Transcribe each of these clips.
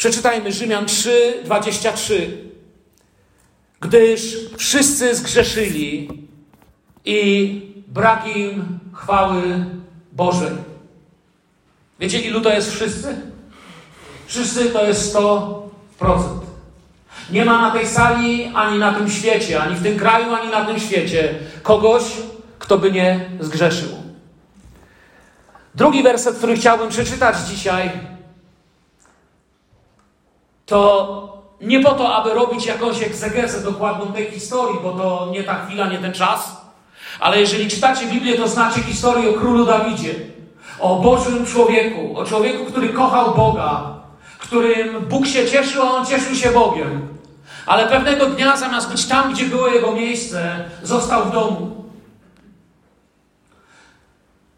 Przeczytajmy Rzymian 3, 23. Gdyż wszyscy zgrzeszyli i brak im chwały Bożej. Wiecie, ilu to jest wszyscy? Wszyscy to jest 100%. Nie ma na tej sali, ani na tym świecie, ani w tym kraju, ani na tym świecie kogoś, kto by nie zgrzeszył. Drugi werset, który chciałbym przeczytać dzisiaj, to nie po to, aby robić jakąś egzegezę dokładną tej historii, bo to nie ta chwila, nie ten czas. Ale jeżeli czytacie Biblię, to znacie historię o królu Dawidzie, o Bożym człowieku, o człowieku, który kochał Boga, którym Bóg się cieszył, a on cieszył się Bogiem. Ale pewnego dnia, zamiast być tam, gdzie było jego miejsce, został w domu.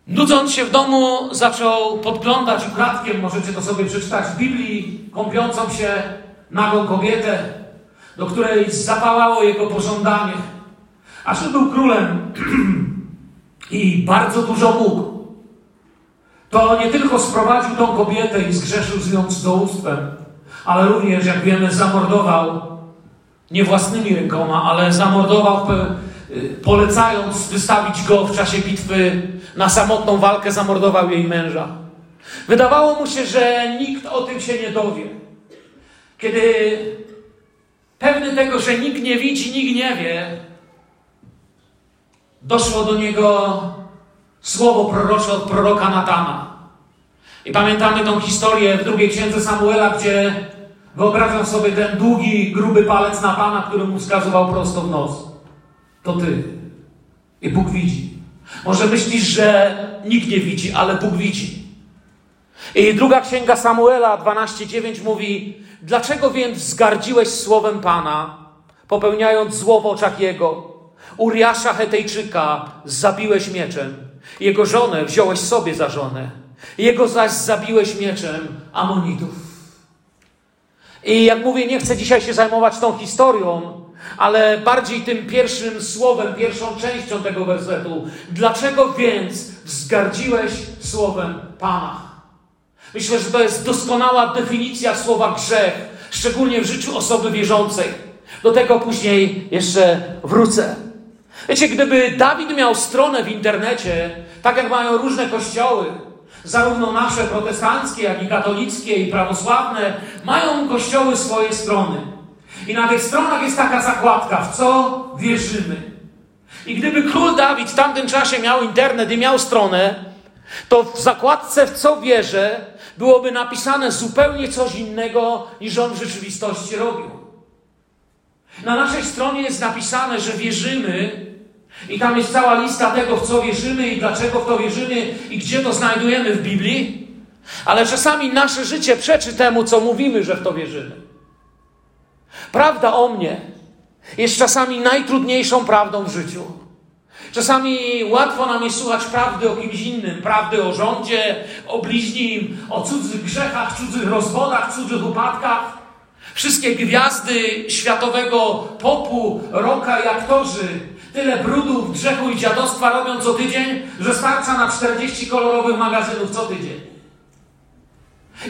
Nudząc się w domu, zaczął podglądać ukradkiem, możecie to sobie przeczytać w Biblii, kąpiącą się nagą kobietę, do której zapałało jego pożądanie. A że był królem i bardzo dużo mógł, to nie tylko sprowadził tą kobietę i zgrzeszył z nią cudzołóstwem, ale również, jak wiemy, zamordował nie własnymi rękoma, ale zamordował, y, polecając wystawić go w czasie bitwy na samotną walkę, zamordował jej męża. Wydawało mu się, że nikt o tym się nie dowie. Kiedy pewny tego, że nikt nie widzi, nikt nie wie, doszło do niego słowo prorocze od proroka Natana. I pamiętamy tą historię w drugiej księdze Samuela, gdzie wyobrażam sobie ten długi, gruby palec Natana, który mu wskazywał prosto w nos. To ty. I Bóg widzi. Może myślisz, że nikt nie widzi, ale Bóg widzi. I druga księga Samuela 12:9 mówi: Dlaczego więc zgardziłeś słowem Pana, popełniając zło w oczach Jego? Uriasza Hetejczyka zabiłeś mieczem, jego żonę wziąłeś sobie za żonę, jego zaś zabiłeś mieczem Amonitów. I jak mówię, nie chcę dzisiaj się zajmować tą historią, ale bardziej tym pierwszym słowem, pierwszą częścią tego wersetu. Dlaczego więc wzgardziłeś słowem Pana? Myślę, że to jest doskonała definicja słowa grzech, szczególnie w życiu osoby wierzącej. Do tego później jeszcze wrócę. Wiecie, gdyby Dawid miał stronę w internecie, tak jak mają różne kościoły, zarówno nasze protestanckie, jak i katolickie i prawosławne, mają kościoły swoje strony. I na tych stronach jest taka zakładka, w co wierzymy. I gdyby król Dawid w tamtym czasie miał internet i miał stronę, to w zakładce w co wierzę byłoby napisane zupełnie coś innego, niż on w rzeczywistości robił. Na naszej stronie jest napisane, że wierzymy, i tam jest cała lista tego, w co wierzymy i dlaczego w to wierzymy i gdzie to znajdujemy w Biblii, ale czasami nasze życie przeczy temu, co mówimy, że w to wierzymy. Prawda o mnie jest czasami najtrudniejszą prawdą w życiu. Czasami łatwo nam jest słuchać prawdy o kimś innym, prawdy o rządzie, o bliźnim, o cudzych grzechach, cudzych rozwodach, cudzych upadkach. Wszystkie gwiazdy światowego popu, roka i aktorzy tyle brudów, grzechu i dziadostwa robią co tydzień, że starcza na 40 kolorowych magazynów co tydzień.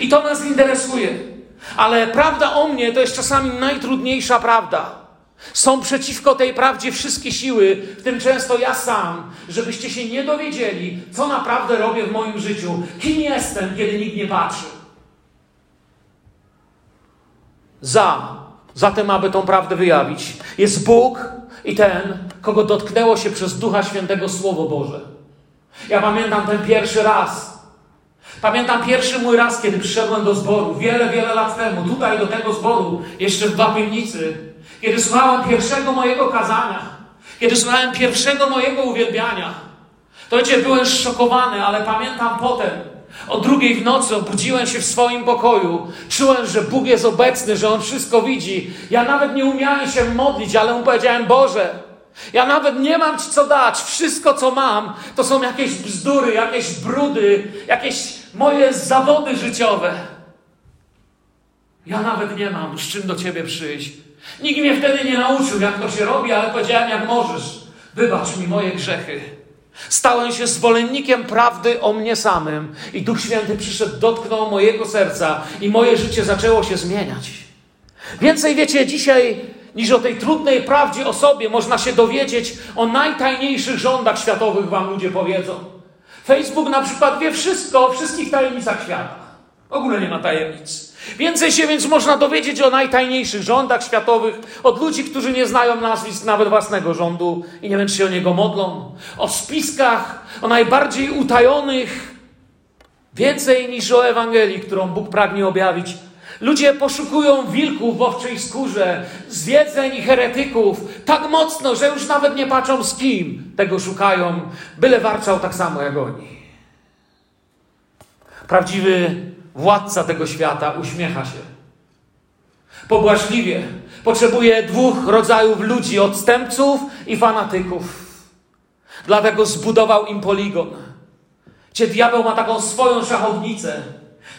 I to nas interesuje. Ale prawda o mnie to jest czasami najtrudniejsza prawda. Są przeciwko tej prawdzie wszystkie siły, w tym często ja sam, żebyście się nie dowiedzieli, co naprawdę robię w moim życiu, kim jestem, kiedy nikt nie patrzy. Za, za tym, aby tą prawdę wyjawić, jest Bóg i ten, kogo dotknęło się przez Ducha Świętego Słowo Boże. Ja pamiętam ten pierwszy raz. Pamiętam pierwszy mój raz, kiedy przyszedłem do zboru, wiele, wiele lat temu, tutaj do tego zboru, jeszcze w Bapiennicy kiedy słuchałem pierwszego mojego kazania, kiedy słuchałem pierwszego mojego uwielbiania, to wiecie, byłem szokowany, ale pamiętam potem, o drugiej w nocy obudziłem się w swoim pokoju. Czułem, że Bóg jest obecny, że On wszystko widzi. Ja nawet nie umiałem się modlić, ale Mu powiedziałem, Boże, ja nawet nie mam Ci co dać. Wszystko, co mam, to są jakieś bzdury, jakieś brudy, jakieś moje zawody życiowe. Ja nawet nie mam z czym do Ciebie przyjść. Nikt mnie wtedy nie nauczył, jak to się robi, ale powiedziałem, jak możesz. Wybacz mi moje grzechy. Stałem się zwolennikiem prawdy o mnie samym i Duch Święty przyszedł, dotknął mojego serca i moje życie zaczęło się zmieniać. Więcej wiecie, dzisiaj niż o tej trudnej prawdzie o sobie można się dowiedzieć o najtajniejszych rządach światowych, wam ludzie powiedzą. Facebook na przykład wie wszystko o wszystkich tajemnicach świata. W ogóle nie ma tajemnic. Więcej się więc można dowiedzieć o najtajniejszych rządach światowych od ludzi, którzy nie znają nazwisk nawet własnego rządu i nie wiem, czy się o niego modlą. O spiskach, o najbardziej utajonych. Więcej niż o Ewangelii, którą Bóg pragnie objawić. Ludzie poszukują wilków w owczej skórze, zwiedzeń i heretyków tak mocno, że już nawet nie patrzą z kim tego szukają, byle warczał tak samo jak oni. Prawdziwy władca tego świata uśmiecha się. Pobłażliwie potrzebuje dwóch rodzajów ludzi: odstępców i fanatyków. Dlatego zbudował im poligon. Gdzie diabeł ma taką swoją szachownicę,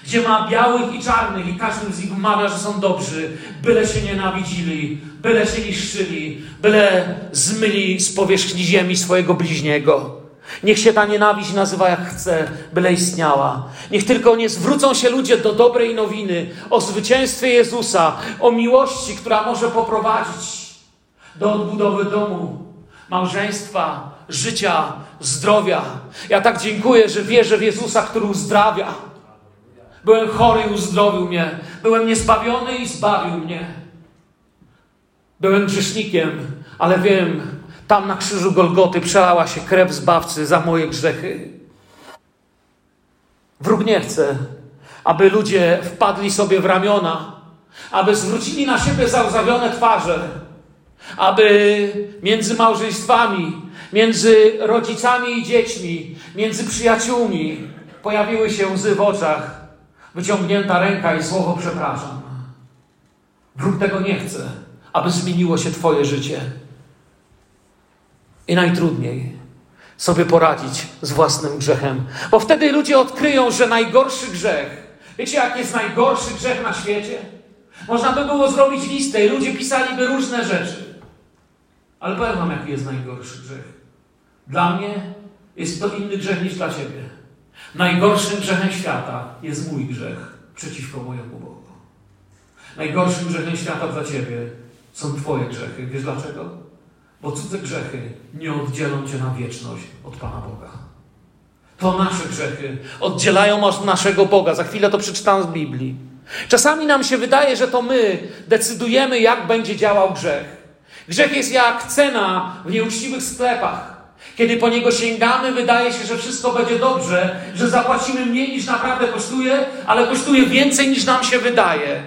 gdzie ma białych i czarnych, i każdy z nich mawia, że są dobrzy, byle się nienawidzili, byle się niszczyli, byle zmyli z powierzchni ziemi swojego bliźniego. Niech się ta nienawiść nazywa jak chce, byle istniała. Niech tylko nie zwrócą się ludzie do dobrej nowiny o zwycięstwie Jezusa, o miłości, która może poprowadzić do odbudowy domu, małżeństwa, życia, zdrowia. Ja tak dziękuję, że wierzę w Jezusa, który uzdrawia. Byłem chory i uzdrowił mnie. Byłem niezbawiony i zbawił mnie. Byłem grzesznikiem, ale wiem, tam na krzyżu Golgoty przelała się krew Zbawcy za moje grzechy. Wróg nie chce, aby ludzie wpadli sobie w ramiona, aby zwrócili na siebie załzawione twarze, aby między małżeństwami, między rodzicami i dziećmi, między przyjaciółmi pojawiły się łzy w oczach, wyciągnięta ręka i słowo przepraszam. Wróg tego nie chce, aby zmieniło się Twoje życie. I najtrudniej sobie poradzić z własnym grzechem, bo wtedy ludzie odkryją, że najgorszy grzech, wiecie, jaki jest najgorszy grzech na świecie? Można by było zrobić listę i ludzie pisaliby różne rzeczy. Ale powiem Wam, jaki jest najgorszy grzech. Dla mnie jest to inny grzech niż dla Ciebie. Najgorszym grzechem świata jest mój grzech przeciwko mojemu Bogu. Najgorszym grzechem świata dla Ciebie są Twoje grzechy. Wiesz dlaczego? Bo cudze grzechy nie oddzielą Cię na wieczność od Pana Boga. To nasze grzechy oddzielają od naszego Boga. Za chwilę to przeczytam z Biblii. Czasami nam się wydaje, że to my decydujemy, jak będzie działał grzech. Grzech jest jak cena w nieuczciwych sklepach. Kiedy po niego sięgamy, wydaje się, że wszystko będzie dobrze, że zapłacimy mniej niż naprawdę kosztuje, ale kosztuje więcej niż nam się wydaje.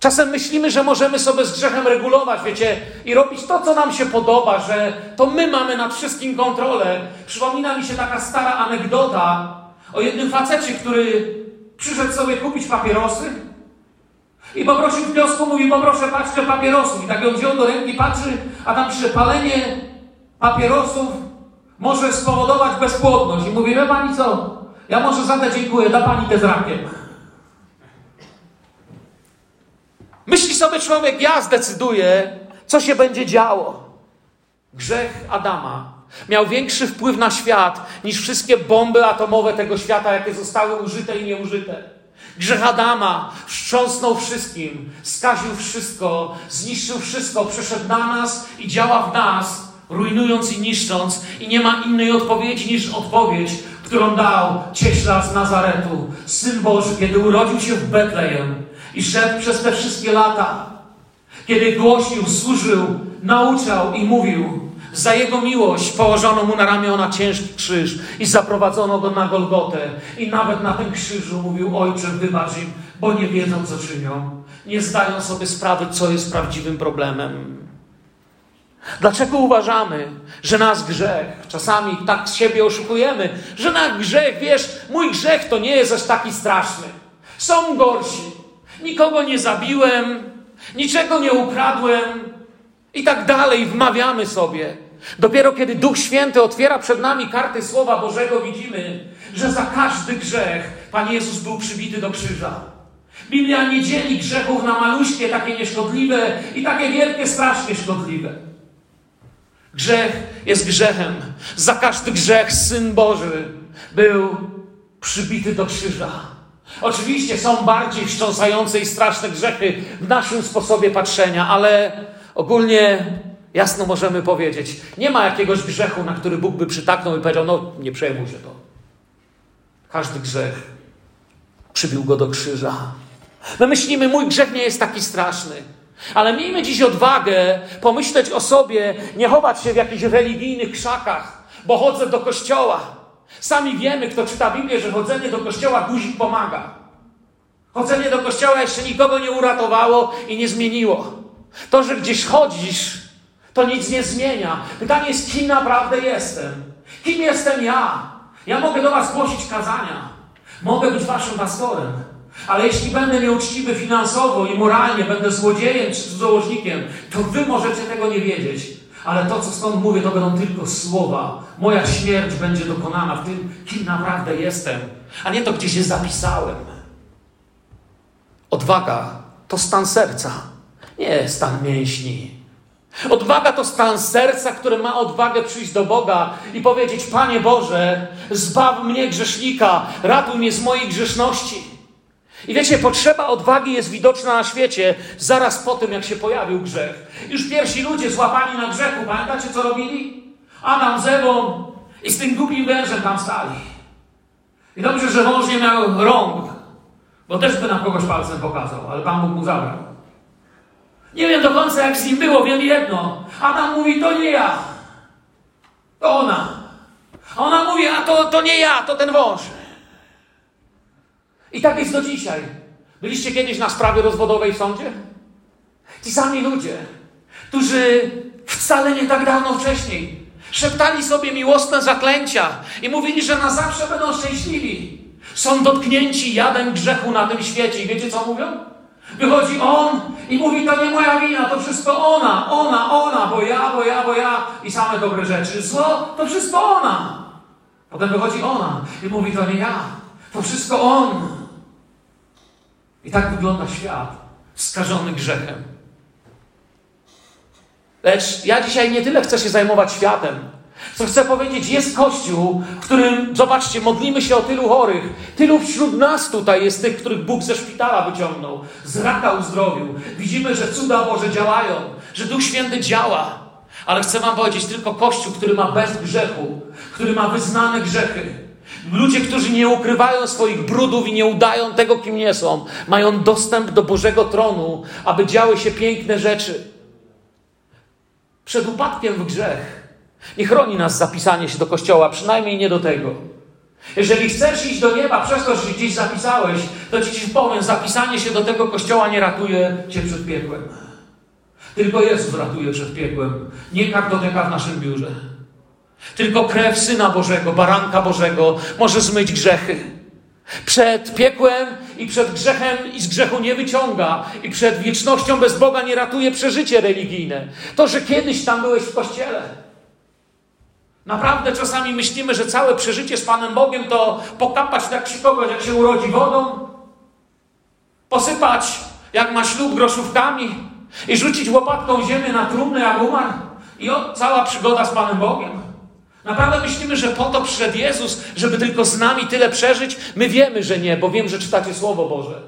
Czasem myślimy, że możemy sobie z grzechem regulować, wiecie, i robić to, co nam się podoba, że to my mamy nad wszystkim kontrolę. Przypomina mi się taka stara anegdota o jednym facecie, który przyszedł sobie kupić papierosy i poprosił w mówi, poproszę paczkę papierosów. I tak ją wziął do ręki, patrzy, a tam pisze, palenie papierosów może spowodować bezpłodność. I mówi, wie pani co, ja może za te dziękuję, da pani te z rakiem. Myśli sobie człowiek, ja zdecyduję, co się będzie działo. Grzech Adama miał większy wpływ na świat niż wszystkie bomby atomowe tego świata, jakie zostały użyte i nieużyte. Grzech Adama wstrząsnął wszystkim, skaził wszystko, zniszczył wszystko, przeszedł na nas i działa w nas, rujnując i niszcząc. I nie ma innej odpowiedzi niż odpowiedź, którą dał cieśla z Nazaretu, Syn Boży, kiedy urodził się w Betlejem i szedł przez te wszystkie lata, kiedy głosił, służył, nauczał i mówił. Za jego miłość położono mu na ramiona ciężki krzyż i zaprowadzono go na Golgotę. I nawet na tym krzyżu mówił: Ojcze, wybacz im, bo nie wiedzą, co czynią. Nie zdają sobie sprawy, co jest prawdziwym problemem. Dlaczego uważamy, że nasz grzech, czasami tak siebie oszukujemy, że nasz grzech, wiesz, mój grzech to nie jest aż taki straszny. Są gorsi. Nikogo nie zabiłem, niczego nie ukradłem i tak dalej. Wmawiamy sobie. Dopiero kiedy Duch Święty otwiera przed nami karty Słowa Bożego, widzimy, że za każdy grzech Pan Jezus był przybity do krzyża. Biblia nie dzieli grzechów na maluśkie, takie nieszkodliwe i takie wielkie, strasznie szkodliwe. Grzech jest grzechem. Za każdy grzech Syn Boży był przybity do krzyża. Oczywiście są bardziej wstrząsające i straszne grzechy w naszym sposobie patrzenia, ale ogólnie jasno możemy powiedzieć, nie ma jakiegoś grzechu, na który Bóg by przytaknął i powiedział, no nie przejmuj się to. Każdy grzech przybił go do krzyża. My myślimy, mój grzech nie jest taki straszny. Ale miejmy dziś odwagę pomyśleć o sobie, nie chować się w jakichś religijnych krzakach, bo chodzę do kościoła. Sami wiemy, kto czyta Biblię, że chodzenie do kościoła guzik pomaga. Chodzenie do kościoła jeszcze nikogo nie uratowało i nie zmieniło. To, że gdzieś chodzisz, to nic nie zmienia. Pytanie jest, kim naprawdę jestem? Kim jestem ja? Ja mogę do Was głosić kazania. Mogę być Waszym pastorem. Ale jeśli będę nieuczciwy finansowo i moralnie, będę złodziejem czy cudzołożnikiem, to wy możecie tego nie wiedzieć. Ale to, co stąd mówię, to będą tylko słowa. Moja śmierć będzie dokonana w tym, kim naprawdę jestem, a nie to, gdzie się zapisałem. Odwaga to stan serca, nie stan mięśni. Odwaga to stan serca, które ma odwagę przyjść do Boga i powiedzieć: Panie Boże, zbaw mnie grzesznika, ratuj mnie z mojej grzeszności. I wiecie, potrzeba odwagi jest widoczna na świecie zaraz po tym, jak się pojawił grzech. Już pierwsi ludzie złapani na grzechu, pamiętacie co robili? Adam z Ewą i z tym głupim wężem tam stali. I dobrze, że wąż nie miał rąk, bo też by na kogoś palcem pokazał, ale Pan Bóg mu zabrał. Nie wiem do końca, jak z nim było, wiem jedno. Adam mówi, to nie ja, to ona. A ona mówi, a to, to nie ja, to ten wąż. I tak jest do dzisiaj. Byliście kiedyś na sprawie rozwodowej w sądzie? Ci sami ludzie, którzy wcale nie tak dawno wcześniej szeptali sobie miłosne zaklęcia i mówili, że na zawsze będą szczęśliwi. Są dotknięci jadem grzechu na tym świecie. I wiecie co mówią? Wychodzi on i mówi, to nie moja wina, to wszystko ona, ona, ona, bo ja, bo ja, bo ja i same dobre rzeczy. Zło, to wszystko ona. Potem wychodzi ona i mówi, to nie ja, to wszystko on. I tak wygląda świat skażony grzechem. Lecz ja dzisiaj nie tyle chcę się zajmować światem, co chcę powiedzieć, jest Kościół, w którym, zobaczcie, modlimy się o tylu chorych. Tylu wśród nas tutaj jest tych, których Bóg ze szpitala wyciągnął, z raka uzdrowił. Widzimy, że cuda Boże działają, że Duch Święty działa. Ale chcę Wam powiedzieć, tylko Kościół, który ma bez grzechu, który ma wyznane grzechy, Ludzie, którzy nie ukrywają swoich brudów i nie udają tego, kim nie są, mają dostęp do Bożego tronu, aby działy się piękne rzeczy. Przed upadkiem w grzech nie chroni nas zapisanie się do kościoła, przynajmniej nie do tego. Jeżeli chcesz iść do nieba przez to, że gdzieś zapisałeś, to ci powiem, zapisanie się do tego kościoła nie ratuje cię przed piekłem. Tylko Jezus ratuje przed piekłem, nie kartoteka w naszym biurze. Tylko krew Syna Bożego, Baranka Bożego może zmyć grzechy. Przed piekłem i przed grzechem i z grzechu nie wyciąga, i przed wiecznością bez Boga nie ratuje przeżycie religijne. To, że kiedyś tam byłeś w kościele. Naprawdę czasami myślimy, że całe przeżycie z Panem Bogiem to pokapać tak się kogoś, jak się urodzi wodą, posypać, jak ma ślub, groszówkami i rzucić łopatką ziemię na trumnę, jak umarł. I o, cała przygoda z Panem Bogiem. Naprawdę myślimy, że po to przyszedł Jezus, żeby tylko z nami tyle przeżyć? My wiemy, że nie, bo wiem, że czytacie Słowo Boże.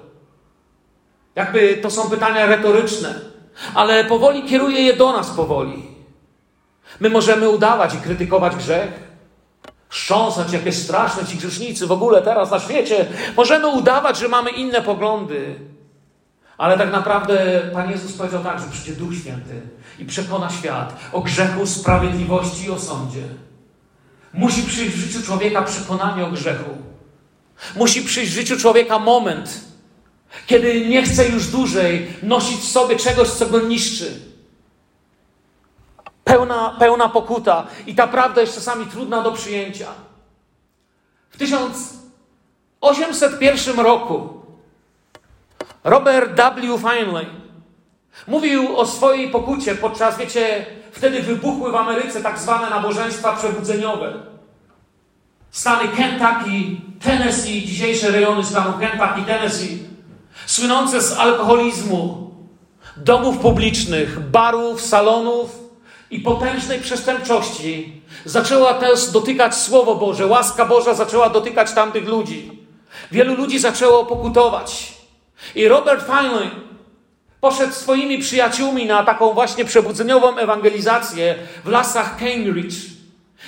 Jakby to są pytania retoryczne, ale powoli kieruje je do nas powoli. My możemy udawać i krytykować grzech, chrząsać, jakie straszne ci grzesznicy w ogóle teraz na świecie. Możemy udawać, że mamy inne poglądy. Ale tak naprawdę Pan Jezus powiedział tak, że przyjdzie Duch Święty i przekona świat o grzechu, sprawiedliwości i o sądzie. Musi przyjść w życiu człowieka przekonanie o grzechu. Musi przyjść w życiu człowieka moment, kiedy nie chce już dłużej nosić w sobie czegoś, co go niszczy. Pełna, pełna pokuta i ta prawda jest czasami trudna do przyjęcia. W 1801 roku Robert W. Feinley mówił o swojej pokucie podczas, wiecie, Wtedy wybuchły w Ameryce tak zwane nabożeństwa przebudzeniowe. Stany Kentucky, Tennessee, dzisiejsze rejony stanu Kentucky, Tennessee, słynące z alkoholizmu, domów publicznych, barów, salonów i potężnej przestępczości zaczęła też dotykać Słowo Boże. Łaska Boża zaczęła dotykać tamtych ludzi. Wielu ludzi zaczęło pokutować. I Robert Finley poszedł swoimi przyjaciółmi na taką właśnie przebudzeniową ewangelizację w lasach Cambridge.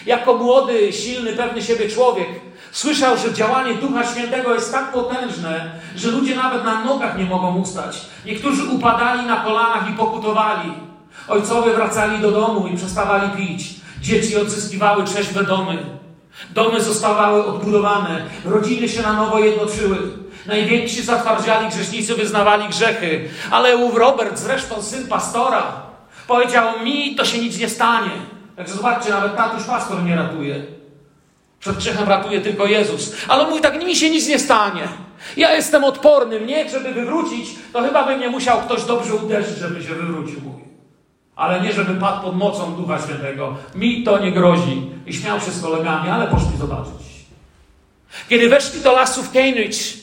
Jako młody, silny, pewny siebie człowiek słyszał, że działanie Ducha Świętego jest tak potężne, że ludzie nawet na nogach nie mogą ustać. Niektórzy upadali na kolanach i pokutowali. Ojcowie wracali do domu i przestawali pić. Dzieci odzyskiwały trzeźwe domy. Domy zostawały odbudowane. Rodziny się na nowo jednoczyły. Najwięksi zatwardziali grzesznicy wyznawali grzechy. Ale ów Robert, zresztą syn pastora, powiedział mi, to się nic nie stanie. Także zobaczcie, nawet tatuś pastor nie ratuje. Przed grzechem ratuje tylko Jezus. Ale mój tak mi się nic nie stanie. Ja jestem odporny. Mnie, żeby wywrócić, to chyba by mnie musiał ktoś dobrze uderzyć, żeby się wywrócił. Mówi. Ale nie, żeby padł pod mocą Ducha Świętego. Mi to nie grozi. I śmiał się z kolegami, ale poszli zobaczyć. Kiedy weszli do lasów Cambridge,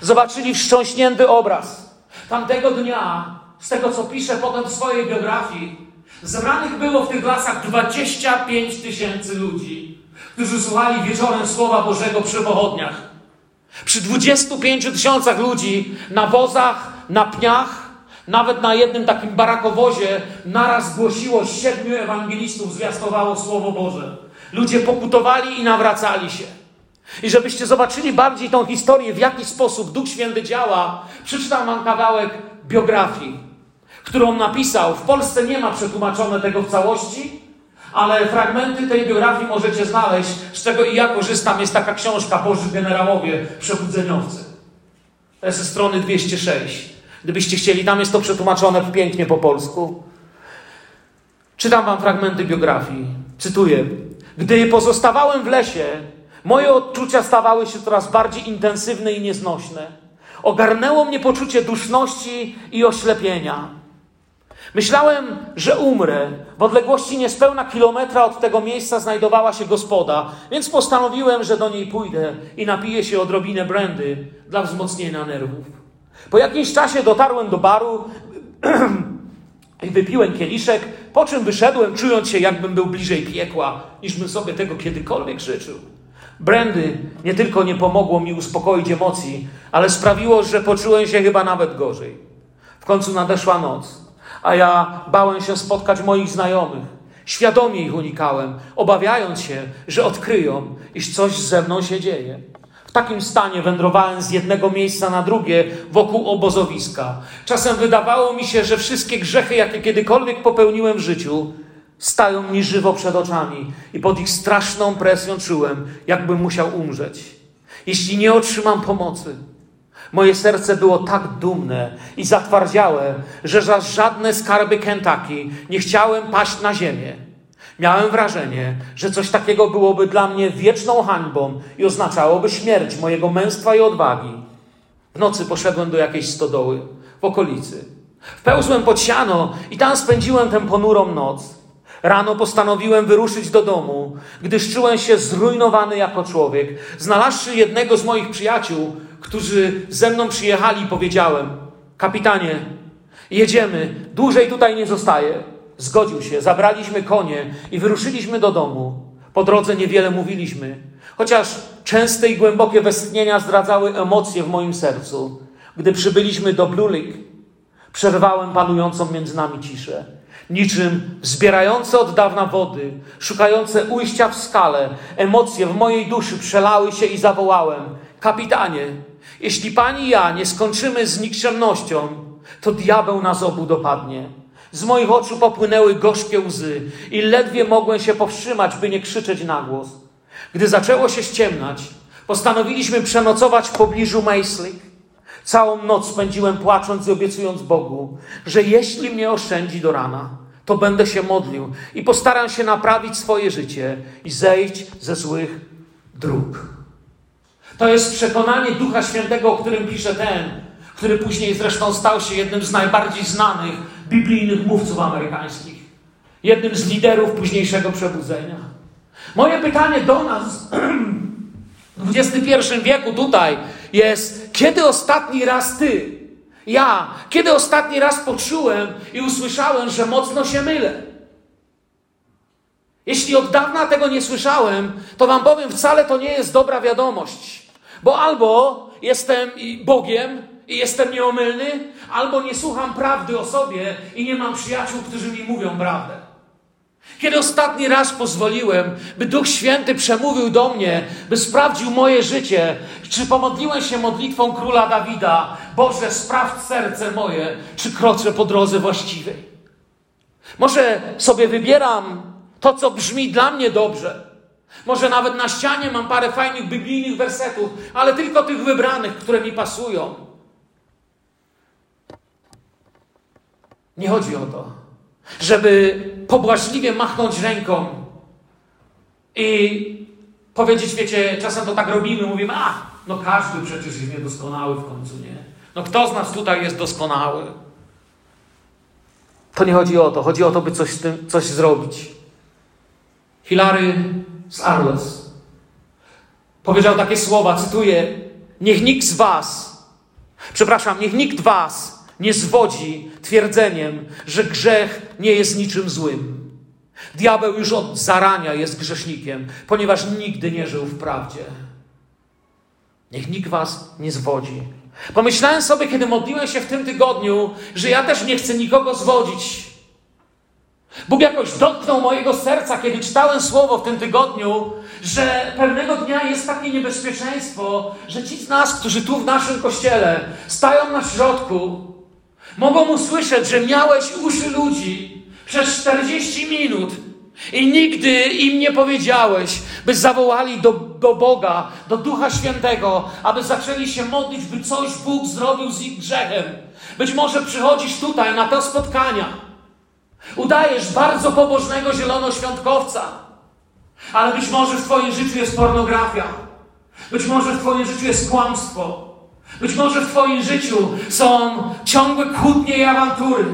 zobaczyli wstrząśnięty obraz. Tamtego dnia, z tego co pisze potem w swojej biografii, zebranych było w tych lasach 25 tysięcy ludzi, którzy słuchali wieczorem Słowa Bożego przy pochodniach. Przy 25 tysiącach ludzi na wozach, na pniach, nawet na jednym takim barakowozie naraz głosiło siedmiu ewangelistów, zwiastowało Słowo Boże. Ludzie pokutowali i nawracali się. I żebyście zobaczyli bardziej tą historię, w jaki sposób Duch Święty działa, przeczytam wam kawałek biografii, którą napisał. W Polsce nie ma przetłumaczone tego w całości, ale fragmenty tej biografii możecie znaleźć, z czego i ja korzystam. Jest taka książka Boży Generałowie, Przebudzeniowcy. To jest ze strony 206. Gdybyście chcieli, tam jest to przetłumaczone pięknie po polsku. Czytam wam fragmenty biografii. Cytuję. Gdy pozostawałem w lesie, moje odczucia stawały się coraz bardziej intensywne i nieznośne. Ogarnęło mnie poczucie duszności i oślepienia. Myślałem, że umrę. W odległości niespełna kilometra od tego miejsca znajdowała się gospoda, więc postanowiłem, że do niej pójdę i napiję się odrobinę brandy dla wzmocnienia nerwów. Po jakimś czasie dotarłem do baru i wypiłem kieliszek, po czym wyszedłem, czując się, jakbym był bliżej piekła, niż bym sobie tego kiedykolwiek życzył. Brandy nie tylko nie pomogło mi uspokoić emocji, ale sprawiło, że poczułem się chyba nawet gorzej. W końcu nadeszła noc, a ja bałem się spotkać moich znajomych. Świadomie ich unikałem, obawiając się, że odkryją, iż coś ze mną się dzieje. W takim stanie wędrowałem z jednego miejsca na drugie wokół obozowiska. Czasem wydawało mi się, że wszystkie grzechy, jakie kiedykolwiek popełniłem w życiu, stają mi żywo przed oczami i pod ich straszną presją czułem, jakbym musiał umrzeć. Jeśli nie otrzymam pomocy, moje serce było tak dumne i zatwardziałe, że za żadne skarby Kentucky nie chciałem paść na ziemię. Miałem wrażenie, że coś takiego byłoby dla mnie wieczną hańbą i oznaczałoby śmierć mojego męstwa i odwagi. W nocy poszedłem do jakiejś stodoły w okolicy. Wpełzłem pod siano i tam spędziłem tę ponurą noc. Rano postanowiłem wyruszyć do domu, gdyż czułem się zrujnowany jako człowiek. Znalazłszy jednego z moich przyjaciół, którzy ze mną przyjechali, powiedziałem: Kapitanie, jedziemy, dłużej tutaj nie zostaję. Zgodził się, zabraliśmy konie i wyruszyliśmy do domu. Po drodze niewiele mówiliśmy, chociaż częste i głębokie westchnienia zdradzały emocje w moim sercu. Gdy przybyliśmy do Blue Lake, przerwałem panującą między nami ciszę. Niczym zbierające od dawna wody, szukające ujścia w skale, emocje w mojej duszy przelały się i zawołałem: Kapitanie, jeśli pani i ja nie skończymy z nikczemnością, to diabeł nas obu dopadnie. Z moich oczu popłynęły gorzkie łzy i ledwie mogłem się powstrzymać, by nie krzyczeć na głos. Gdy zaczęło się ściemnać, postanowiliśmy przenocować w pobliżu Maisley. Całą noc spędziłem płacząc i obiecując Bogu, że jeśli mnie oszczędzi do rana, to będę się modlił i postaram się naprawić swoje życie i zejść ze złych dróg. To jest przekonanie Ducha Świętego, o którym pisze ten, który później zresztą stał się jednym z najbardziej znanych biblijnych mówców amerykańskich, jednym z liderów późniejszego przebudzenia. Moje pytanie do nas w XXI wieku tutaj jest, kiedy ostatni raz ty, ja, kiedy ostatni raz poczułem i usłyszałem, że mocno się mylę? Jeśli od dawna tego nie słyszałem, to Wam powiem, wcale to nie jest dobra wiadomość. Bo albo jestem Bogiem i jestem nieomylny, albo nie słucham prawdy o sobie i nie mam przyjaciół, którzy mi mówią prawdę. Kiedy ostatni raz pozwoliłem, by Duch Święty przemówił do mnie, by sprawdził moje życie, czy pomodliłem się modlitwą króla Dawida, Boże, sprawdź serce moje, czy kroczę po drodze właściwej. Może sobie wybieram to, co brzmi dla mnie dobrze. Może nawet na ścianie mam parę fajnych biblijnych wersetów, ale tylko tych wybranych, które mi pasują. Nie chodzi o to, żeby pobłażliwie machnąć ręką i powiedzieć, wiecie, czasem to tak robimy, mówimy, a, no każdy przecież jest niedoskonały w końcu, nie? No kto z nas tutaj jest doskonały? To nie chodzi o to. Chodzi o to, by coś z tym coś zrobić. Hilary z Arles powiedział takie słowa, cytuję: Niech nikt z Was, przepraszam, niech nikt Was nie zwodzi twierdzeniem, że grzech nie jest niczym złym. Diabeł już od zarania jest grzesznikiem, ponieważ nigdy nie żył w prawdzie. Niech nikt Was nie zwodzi. Pomyślałem sobie, kiedy modliłem się w tym tygodniu, że ja też nie chcę nikogo zwodzić. Bóg jakoś dotknął mojego serca, kiedy czytałem słowo w tym tygodniu, że pewnego dnia jest takie niebezpieczeństwo, że ci z nas, którzy tu w naszym kościele stają na środku, mogą usłyszeć, że miałeś uszy ludzi przez 40 minut i nigdy im nie powiedziałeś, by zawołali do, do Boga, do Ducha Świętego, aby zaczęli się modlić, by coś Bóg zrobił z ich grzechem. Być może przychodzisz tutaj na te spotkania, udajesz bardzo pobożnego zielonoświątkowca, ale być może w Twoim życiu jest pornografia, być może w Twoim życiu jest kłamstwo, być może w Twoim życiu są ciągłe kłótnie i awantury.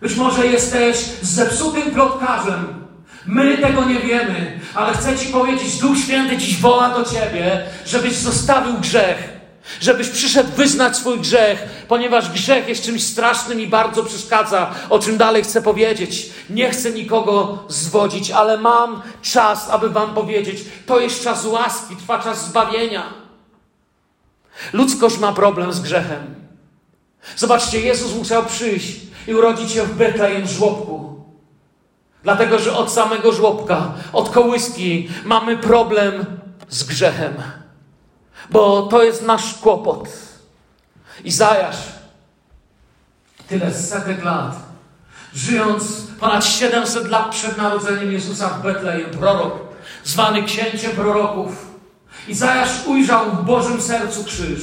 Być może jesteś zepsutym plotkarzem. My tego nie wiemy, ale chcę Ci powiedzieć, Duch Święty dziś woła do Ciebie, żebyś zostawił grzech. Żebyś przyszedł wyznać swój grzech, ponieważ grzech jest czymś strasznym i bardzo przeszkadza, o czym dalej chcę powiedzieć. Nie chcę nikogo zwodzić, ale mam czas, aby Wam powiedzieć: to jest czas łaski, trwa czas zbawienia. Ludzkość ma problem z grzechem. Zobaczcie, Jezus musiał przyjść i urodzić się w Betlejem żłobku. Dlatego, że od samego żłobka, od kołyski mamy problem z grzechem. Bo to jest nasz kłopot. Izajasz, tyle setek lat, żyjąc ponad 700 lat przed narodzeniem Jezusa w Betlejem, prorok, zwany księciem proroków, Izajasz ujrzał w Bożym sercu krzyż.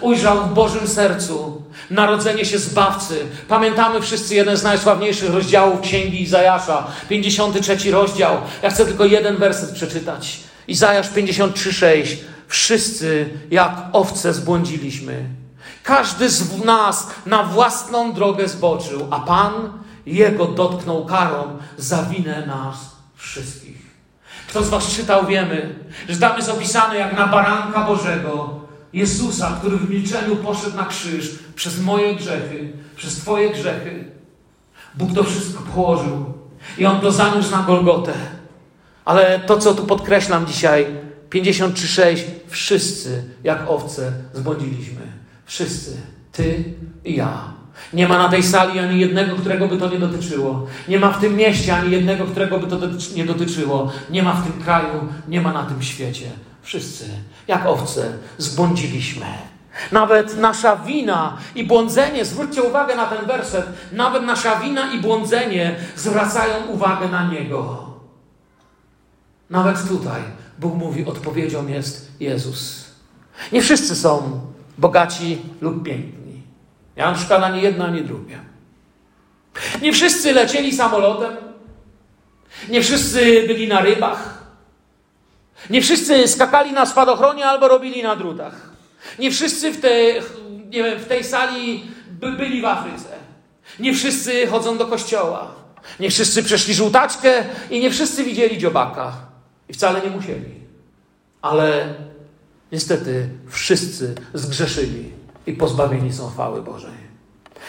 Ujrzał w Bożym sercu narodzenie się Zbawcy. Pamiętamy wszyscy jeden z najsławniejszych rozdziałów Księgi Izajasza, 53 rozdział. Ja chcę tylko jeden werset przeczytać. Izajasz 53,6. Wszyscy jak owce zbłądziliśmy. Każdy z nas na własną drogę zboczył, a Pan jego dotknął karą za winę nas wszystkich. Kto z Was czytał, wiemy, że tam jest opisane jak na baranka Bożego, Jezusa, który w milczeniu poszedł na krzyż przez moje grzechy, przez Twoje grzechy. Bóg to wszystko położył i On to zaniósł na Golgotę. Ale to, co tu podkreślam dzisiaj, 53,6, wszyscy jak owce zbłądziliśmy. Wszyscy. Ty i ja. Nie ma na tej sali ani jednego, którego by to nie dotyczyło. Nie ma w tym mieście ani jednego, którego by to nie dotyczyło. Nie ma w tym kraju, nie ma na tym świecie. Wszyscy, jak owce, zbłądziliśmy. Nawet nasza wina i błądzenie, zwróćcie uwagę na ten werset, nawet nasza wina i błądzenie zwracają uwagę na Niego. Nawet tutaj Bóg mówi, odpowiedzią jest Jezus. Nie wszyscy są bogaci lub piękni. Ja mam szukam ani jedno, ani drugie. Nie wszyscy lecieli samolotem. Nie wszyscy byli na rybach. Nie wszyscy skakali na spadochronie albo robili na drutach. Nie wszyscy w, te, nie wiem, w tej sali by byli w Afryce. Nie wszyscy chodzą do kościoła. Nie wszyscy przeszli żółtaczkę i nie wszyscy widzieli dziobaka. I wcale nie musieli. Ale niestety wszyscy zgrzeszyli i pozbawieni są chwały Bożej.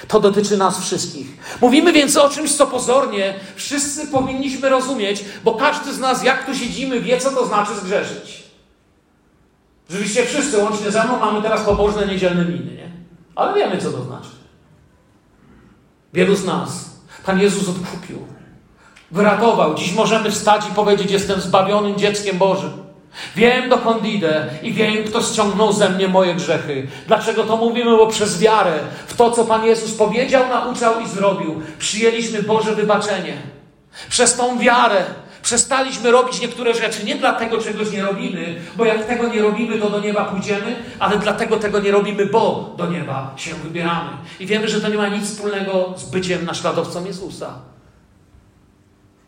To dotyczy nas wszystkich. Mówimy więc o czymś, co pozornie wszyscy powinniśmy rozumieć, bo każdy z nas, jak tu siedzimy, wie, co to znaczy zgrzeszyć. Rzeczywiście wszyscy, łącznie ze mną, mamy teraz pobożne niedzielne miny, nie? Ale wiemy, co to znaczy. Wielu z nas Pan Jezus odkupił, wyratował. Dziś możemy wstać i powiedzieć: Jestem zbawionym dzieckiem Bożym. Wiem, dokąd idę i wiem, kto ściągnął ze mnie moje grzechy. Dlaczego to mówimy? Bo przez wiarę w to, co Pan Jezus powiedział, nauczał i zrobił, przyjęliśmy Boże wybaczenie. Przez tą wiarę przestaliśmy robić niektóre rzeczy nie dlatego, czegoś nie robimy, bo jak tego nie robimy, to do nieba pójdziemy, ale dlatego tego nie robimy, bo do nieba się wybieramy. I wiemy, że to nie ma nic wspólnego z byciem naśladowcą Jezusa.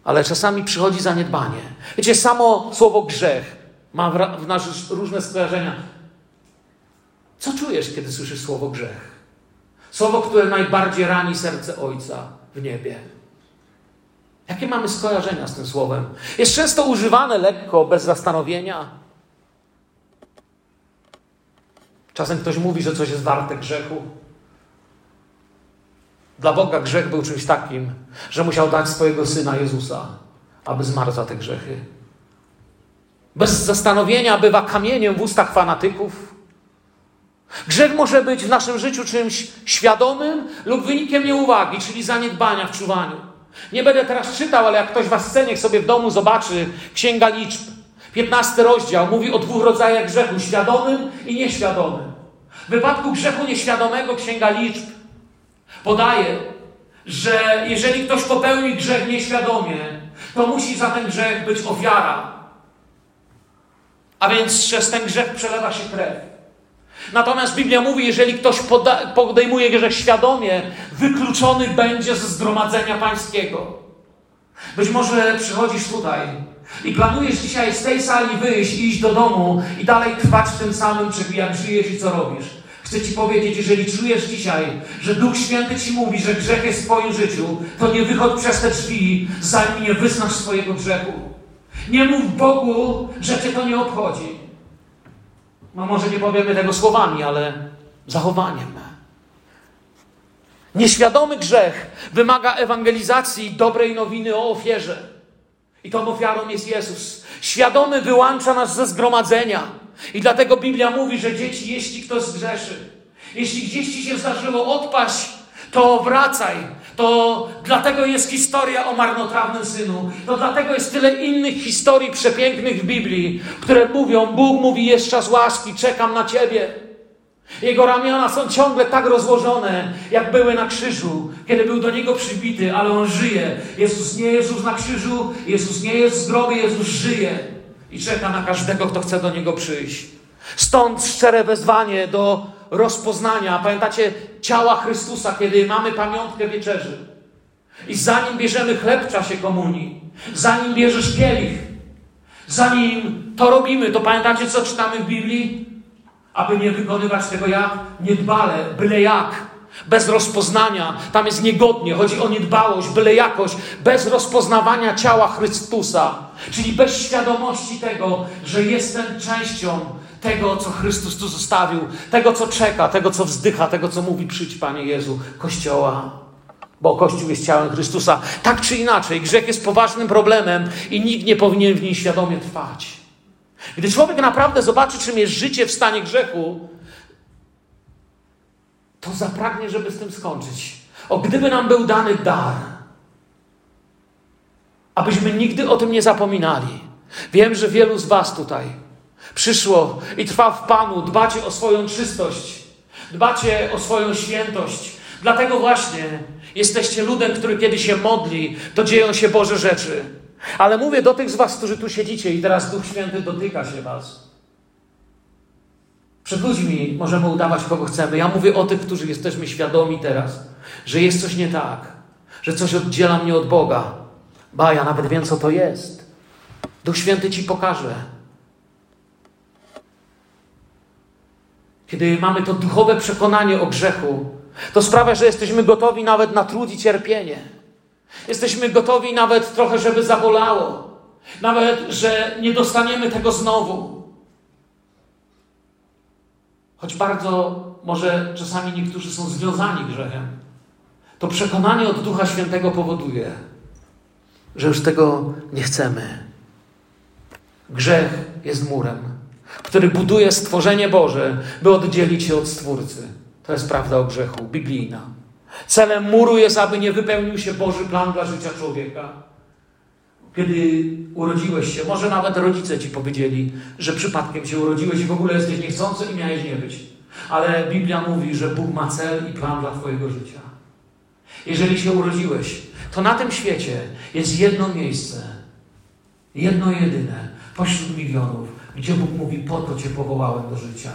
Ale czasami przychodzi zaniedbanie. Wiecie, samo słowo grzech ma w nas różne skojarzenia. Co czujesz, kiedy słyszysz słowo grzech? Słowo, które najbardziej rani serce Ojca w niebie. Jakie mamy skojarzenia z tym słowem? Jest często używane lekko, bez zastanowienia. Czasem ktoś mówi, że coś jest warte grzechu. Dla Boga grzech był czymś takim, że musiał dać swojego syna Jezusa, aby zmarł za te grzechy. Bez zastanowienia bywa kamieniem w ustach fanatyków. Grzech może być w naszym życiu czymś świadomym lub wynikiem nieuwagi, czyli zaniedbania w czuwaniu. Nie będę teraz czytał, ale jak ktoś was chce, niech sobie w domu zobaczy Księga Liczb. 15 rozdział mówi o dwóch rodzajach grzechu, świadomym i nieświadomym. W wypadku grzechu nieświadomego Księga Liczb podaje, że jeżeli ktoś popełni grzech nieświadomie, to musi za ten grzech być ofiara. A więc przez ten grzech przelewa się krew. Natomiast Biblia mówi, jeżeli ktoś podejmuje grzech świadomie, wykluczony będzie ze zgromadzenia pańskiego. Być może przychodzisz tutaj i planujesz dzisiaj z tej sali wyjść, iść do domu i dalej trwać w tym samym, jak żyjesz i co robisz. Chcę Ci powiedzieć, jeżeli czujesz dzisiaj, że Duch Święty Ci mówi, że grzech jest w Twoim życiu, to nie wychodź przez te drzwi, zanim nie wyznasz swojego grzechu. Nie mów Bogu, że Cię to nie obchodzi. No może nie powiemy tego słowami, ale zachowaniem. Nieświadomy grzech wymaga ewangelizacji dobrej nowiny o ofierze. I tą ofiarą jest Jezus. Świadomy wyłącza nas ze zgromadzenia. I dlatego Biblia mówi, że dzieci, jeśli ktoś zgrzeszy, jeśli gdzieś ci się zdarzyło odpaść, to wracaj, to dlatego jest historia o marnotrawnym synu. To dlatego jest tyle innych historii przepięknych w Biblii, które mówią: Bóg mówi, jest czas łaski, czekam na ciebie. Jego ramiona są ciągle tak rozłożone, jak były na krzyżu, kiedy był do niego przybity, ale on żyje. Jezus nie już na krzyżu, Jezus nie jest grobie, Jezus żyje i czeka na każdego, kto chce do niego przyjść. Stąd szczere wezwanie do rozpoznania, pamiętacie, ciała Chrystusa, kiedy mamy pamiątkę wieczerzy. I zanim bierzemy chleb w czasie komunii, zanim bierzesz kielich, zanim to robimy, to pamiętacie, co czytamy w Biblii? Aby nie wykonywać tego jak niedbale, byle jak. Bez rozpoznania, tam jest niegodnie, chodzi o niedbałość, byle jakość, bez rozpoznawania ciała Chrystusa, czyli bez świadomości tego, że jestem częścią tego, co Chrystus tu zostawił, tego, co czeka, tego, co wzdycha, tego, co mówi przyjdź, Panie Jezu, Kościoła. Bo Kościół jest ciałem Chrystusa. Tak czy inaczej, grzech jest poważnym problemem i nikt nie powinien w nim świadomie trwać. Gdy człowiek naprawdę zobaczy, czym jest życie w stanie grzechu, to zapragnie, żeby z tym skończyć. O, gdyby nam był dany dar, abyśmy nigdy o tym nie zapominali. Wiem, że wielu z Was tutaj przyszło i trwa w Panu, dbacie o swoją czystość, dbacie o swoją świętość. Dlatego właśnie jesteście ludem, który kiedy się modli, to dzieją się Boże rzeczy. Ale mówię do tych z Was, którzy tu siedzicie i teraz Duch Święty dotyka się Was. Przed ludźmi możemy udawać, kogo chcemy. Ja mówię o tych, którzy jesteśmy świadomi teraz, że jest coś nie tak, że coś oddziela mnie od Boga. Ba, ja nawet wiem, co to jest. Duch Święty Ci pokaże. Kiedy mamy to duchowe przekonanie o grzechu, to sprawia, że jesteśmy gotowi nawet na trud i cierpienie. Jesteśmy gotowi nawet trochę, żeby zabolało. Nawet, że nie dostaniemy tego znowu. Choć bardzo, może czasami niektórzy są związani grzechem. to przekonanie od Ducha Świętego powoduje, że już tego nie chcemy. Grzech jest murem, który buduje stworzenie Boże, by oddzielić się od Stwórcy. To jest prawda o grzechu, biblijna. Celem muru jest, aby nie wypełnił się Boży plan dla życia człowieka. Kiedy urodziłeś się, może nawet rodzice ci powiedzieli, że przypadkiem się urodziłeś i w ogóle jesteś niechcący i miałeś nie być. Ale Biblia mówi, że Bóg ma cel i plan dla Twojego życia. Jeżeli się urodziłeś, to na tym świecie jest jedno miejsce, jedno jedyne, pośród milionów, gdzie Bóg mówi: Po to Cię powołałem do życia,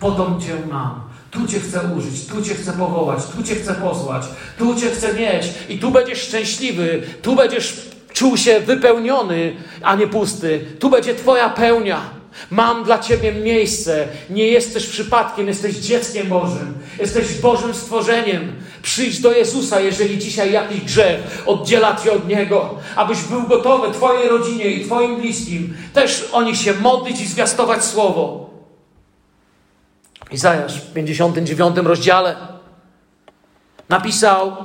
po to Cię mam, tu Cię chcę użyć, tu Cię chcę powołać, tu Cię chcę posłać, tu Cię chcę mieć i tu będziesz szczęśliwy, tu będziesz czuł się wypełniony, a nie pusty. Tu będzie Twoja pełnia. Mam dla Ciebie miejsce. Nie jesteś przypadkiem, jesteś dzieckiem Bożym. Jesteś Bożym stworzeniem. Przyjdź do Jezusa, jeżeli dzisiaj jakiś grzech oddziela Cię od Niego, abyś był gotowy Twojej rodzinie i Twoim bliskim też o nich się modlić i zwiastować Słowo. Izajasz w 59 rozdziale napisał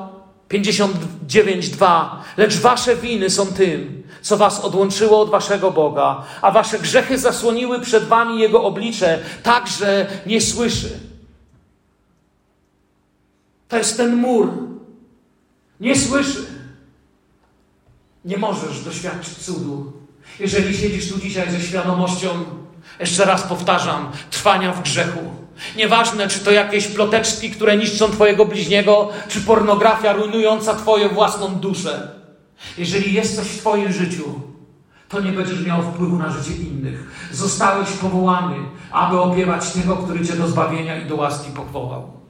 59:2 Lecz wasze winy są tym, co was odłączyło od waszego Boga, a wasze grzechy zasłoniły przed wami jego oblicze, tak że nie słyszy. To jest ten mur. Nie słyszy. Nie możesz doświadczyć cudu. Jeżeli siedzisz tu dzisiaj ze świadomością, jeszcze raz powtarzam, trwania w grzechu Nieważne, czy to jakieś ploteczki, które niszczą Twojego bliźniego, czy pornografia rujnująca Twoją własną duszę. Jeżeli jest coś w Twoim życiu, to nie będziesz miał wpływu na życie innych. Zostałeś powołany, aby opiewać tego, który Cię do zbawienia i do łaski powołał.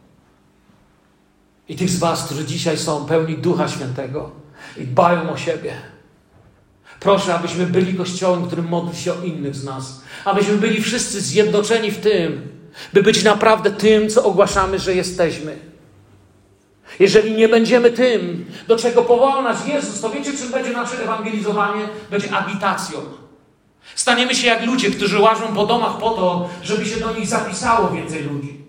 I tych z Was, którzy dzisiaj są pełni Ducha Świętego i dbają o siebie. Proszę, abyśmy byli Kościołem, którym modli się o innych z nas. Abyśmy byli wszyscy zjednoczeni w tym, by być naprawdę tym, co ogłaszamy, że jesteśmy. Jeżeli nie będziemy tym, do czego powołał nas Jezus, to wiecie, czym będzie nasze ewangelizowanie? Będzie agitacją. Staniemy się jak ludzie, którzy łażą po domach po to, żeby się do nich zapisało więcej ludzi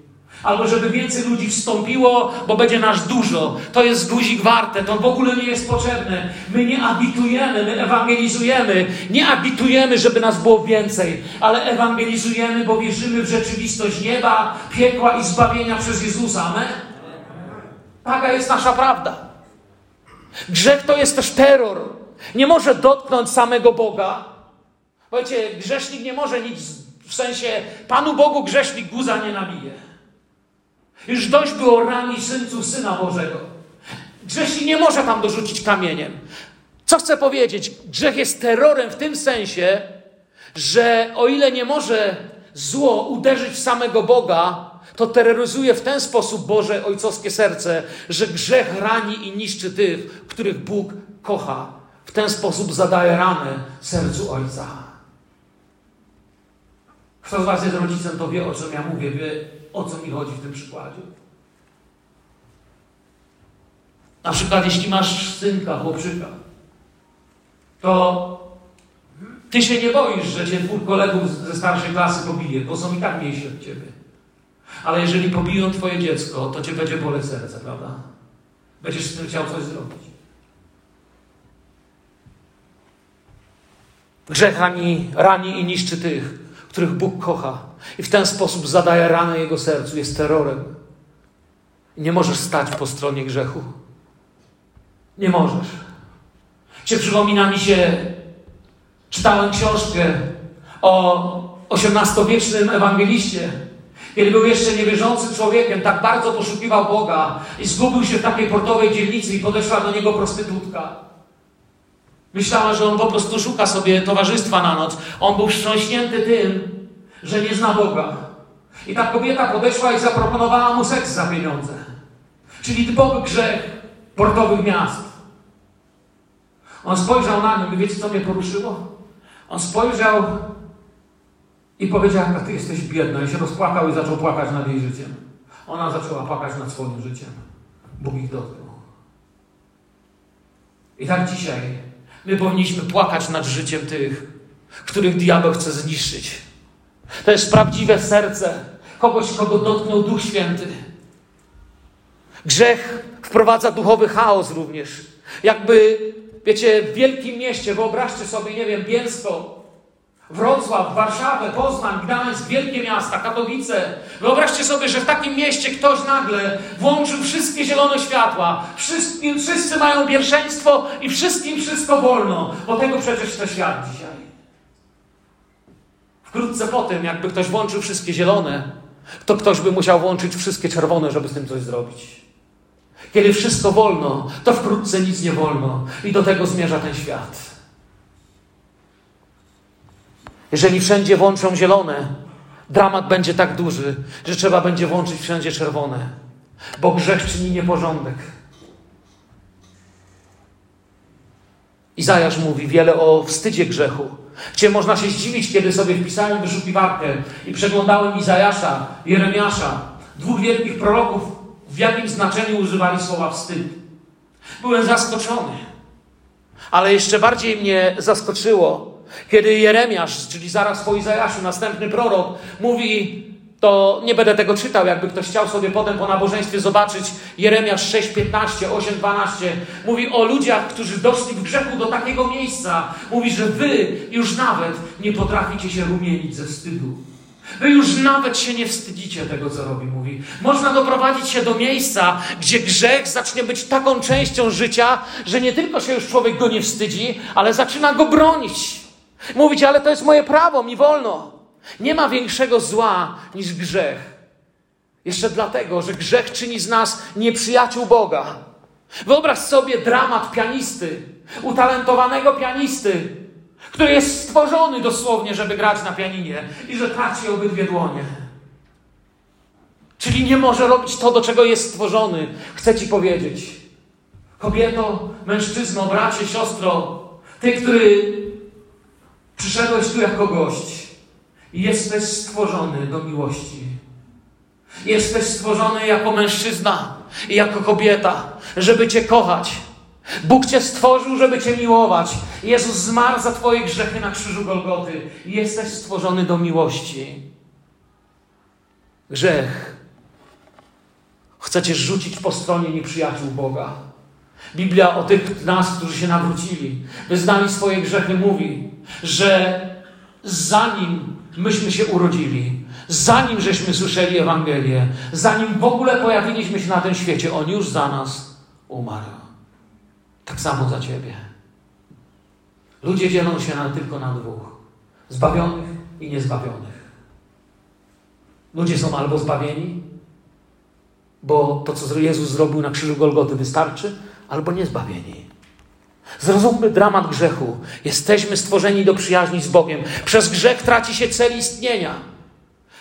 albo żeby więcej ludzi wstąpiło, bo będzie nas dużo. To jest guzik warte, to w ogóle nie jest potrzebne. My nie abitujemy, my ewangelizujemy. Nie abitujemy, żeby nas było więcej, ale ewangelizujemy, bo wierzymy w rzeczywistość nieba, piekła i zbawienia przez Jezusa. Amen? Taka jest nasza prawda. Grzech to jest też terror. Nie może dotknąć samego Boga. Powiecie, grzesznik nie może nic, w sensie Panu Bogu grzesznik guza nie nabije. Już dość było rani synców Syna Bożego. Grzesznik nie może tam dorzucić kamieniem. Co chcę powiedzieć? Grzech jest terrorem w tym sensie, że o ile nie może zło uderzyć w samego Boga, to terroryzuje w ten sposób Boże ojcowskie serce, że grzech rani i niszczy tych, których Bóg kocha. W ten sposób zadaje ranę sercu Ojca. Kto z Was jest rodzicem, to wie, o czym ja mówię, wie, o co mi chodzi w tym przykładzie. Na przykład, jeśli masz synka, chłopczyka, to ty się nie boisz, że cię dwóch kolegów ze starszej klasy pobije, bo są i tak mniejsi od ciebie. Ale jeżeli pobiją twoje dziecko, to cię będzie boleć serce, prawda? Będziesz z tym chciał coś zrobić. Grzech rani, rani i niszczy tych, których Bóg kocha. I w ten sposób zadaje ranę jego sercu, jest terrorem. Nie możesz stać po stronie grzechu. Nie możesz. Cię przypomina mi się, czytałem książkę o XVIII-wiecznym ewangeliście, kiedy był jeszcze niewierzącym człowiekiem, tak bardzo poszukiwał Boga i zgubił się w takiej portowej dzielnicy i podeszła do niego prostytutka. Myślała, że on po prostu szuka sobie towarzystwa na noc. On był wstrząśnięty tym, że nie zna Boga. I ta kobieta podeszła i zaproponowała mu seks za pieniądze. Czyli typowy grzech portowych miast. On spojrzał na nią i wiecie, co mnie poruszyło? On spojrzał i powiedział, a ty jesteś biedna. I się rozpłakał i zaczął płakać nad jej życiem. Ona zaczęła płakać nad swoim życiem. Bóg ich dotknął. I tak dzisiaj My powinniśmy płakać nad życiem tych, których diabeł chce zniszczyć. To jest prawdziwe serce kogoś, kogo dotknął Duch Święty. Grzech Wprowadza duchowy chaos również. Jakby, wiecie, w wielkim mieście, wyobraźcie sobie, nie wiem, Bielsko, Wrocław, Warszawę, Poznań, Gdańsk, wielkie miasta, Katowice. Wyobraźcie sobie, że w takim mieście ktoś nagle włączył wszystkie zielone światła. Wszyscy, wszyscy mają pierwszeństwo i wszystkim wszystko wolno, bo tego przecież to świat dzisiaj. Wkrótce po tym, jakby ktoś włączył wszystkie zielone, to ktoś by musiał włączyć wszystkie czerwone, żeby z tym coś zrobić. Kiedy wszystko wolno, to wkrótce nic nie wolno. I do tego zmierza ten świat. Jeżeli wszędzie włączą zielone, dramat będzie tak duży, że trzeba będzie włączyć wszędzie czerwone, bo grzech czyni nieporządek. Izajasz mówi wiele o wstydzie grzechu. Gdzie można się zdziwić, kiedy sobie wpisałem wyszukiwarkę i przeglądałem Izajasza, Jeremiasza, dwóch wielkich proroków, w jakim znaczeniu używali słowa wstyd. Byłem zaskoczony. Ale jeszcze bardziej mnie zaskoczyło, kiedy Jeremiasz, czyli zaraz po Izajaszu, następny prorok, mówi, to nie będę tego czytał, jakby ktoś chciał sobie potem po nabożeństwie zobaczyć Jeremiasz 6, 15, 8, 12. Mówi o ludziach, którzy doszli w grzechu do takiego miejsca. Mówi, że wy już nawet nie potraficie się rumienić ze wstydu. Wy już nawet się nie wstydzicie tego, co robi, mówi. Można doprowadzić się do miejsca, gdzie grzech zacznie być taką częścią życia, że nie tylko się już człowiek go nie wstydzi, ale zaczyna go bronić. Mówić, ale to jest moje prawo, mi wolno. Nie ma większego zła niż grzech. Jeszcze dlatego, że grzech czyni z nas nieprzyjaciół Boga. Wyobraź sobie dramat pianisty, utalentowanego pianisty, który jest stworzony dosłownie, żeby grać na pianinie i że traci obydwie dłonie. Czyli nie może robić to, do czego jest stworzony. Chcę ci powiedzieć, kobieto, mężczyzno, bracie, siostro, ty, który przyszedłeś tu jako gość, jesteś stworzony do miłości. Jesteś stworzony jako mężczyzna i jako kobieta, żeby Cię kochać Bóg Cię stworzył, żeby Cię miłować. Jezus zmarł za Twoje grzechy na krzyżu Golgoty. Jesteś stworzony do miłości. Grzech chcecie rzucić po stronie nieprzyjaciół Boga. Biblia o tych nas, którzy się nawrócili, wyznali swoje grzechy, mówi, że zanim myśmy się urodzili, zanim żeśmy słyszeli Ewangelię, zanim w ogóle pojawiliśmy się na tym świecie, On już za nas umarł. Tak samo za ciebie. Ludzie dzielą się na, tylko na dwóch: zbawionych i niezbawionych. Ludzie są albo zbawieni, bo to, co Jezus zrobił na krzyżu Golgoty, wystarczy, albo niezbawieni. Zrozummy dramat grzechu. Jesteśmy stworzeni do przyjaźni z Bogiem. Przez grzech traci się cel istnienia.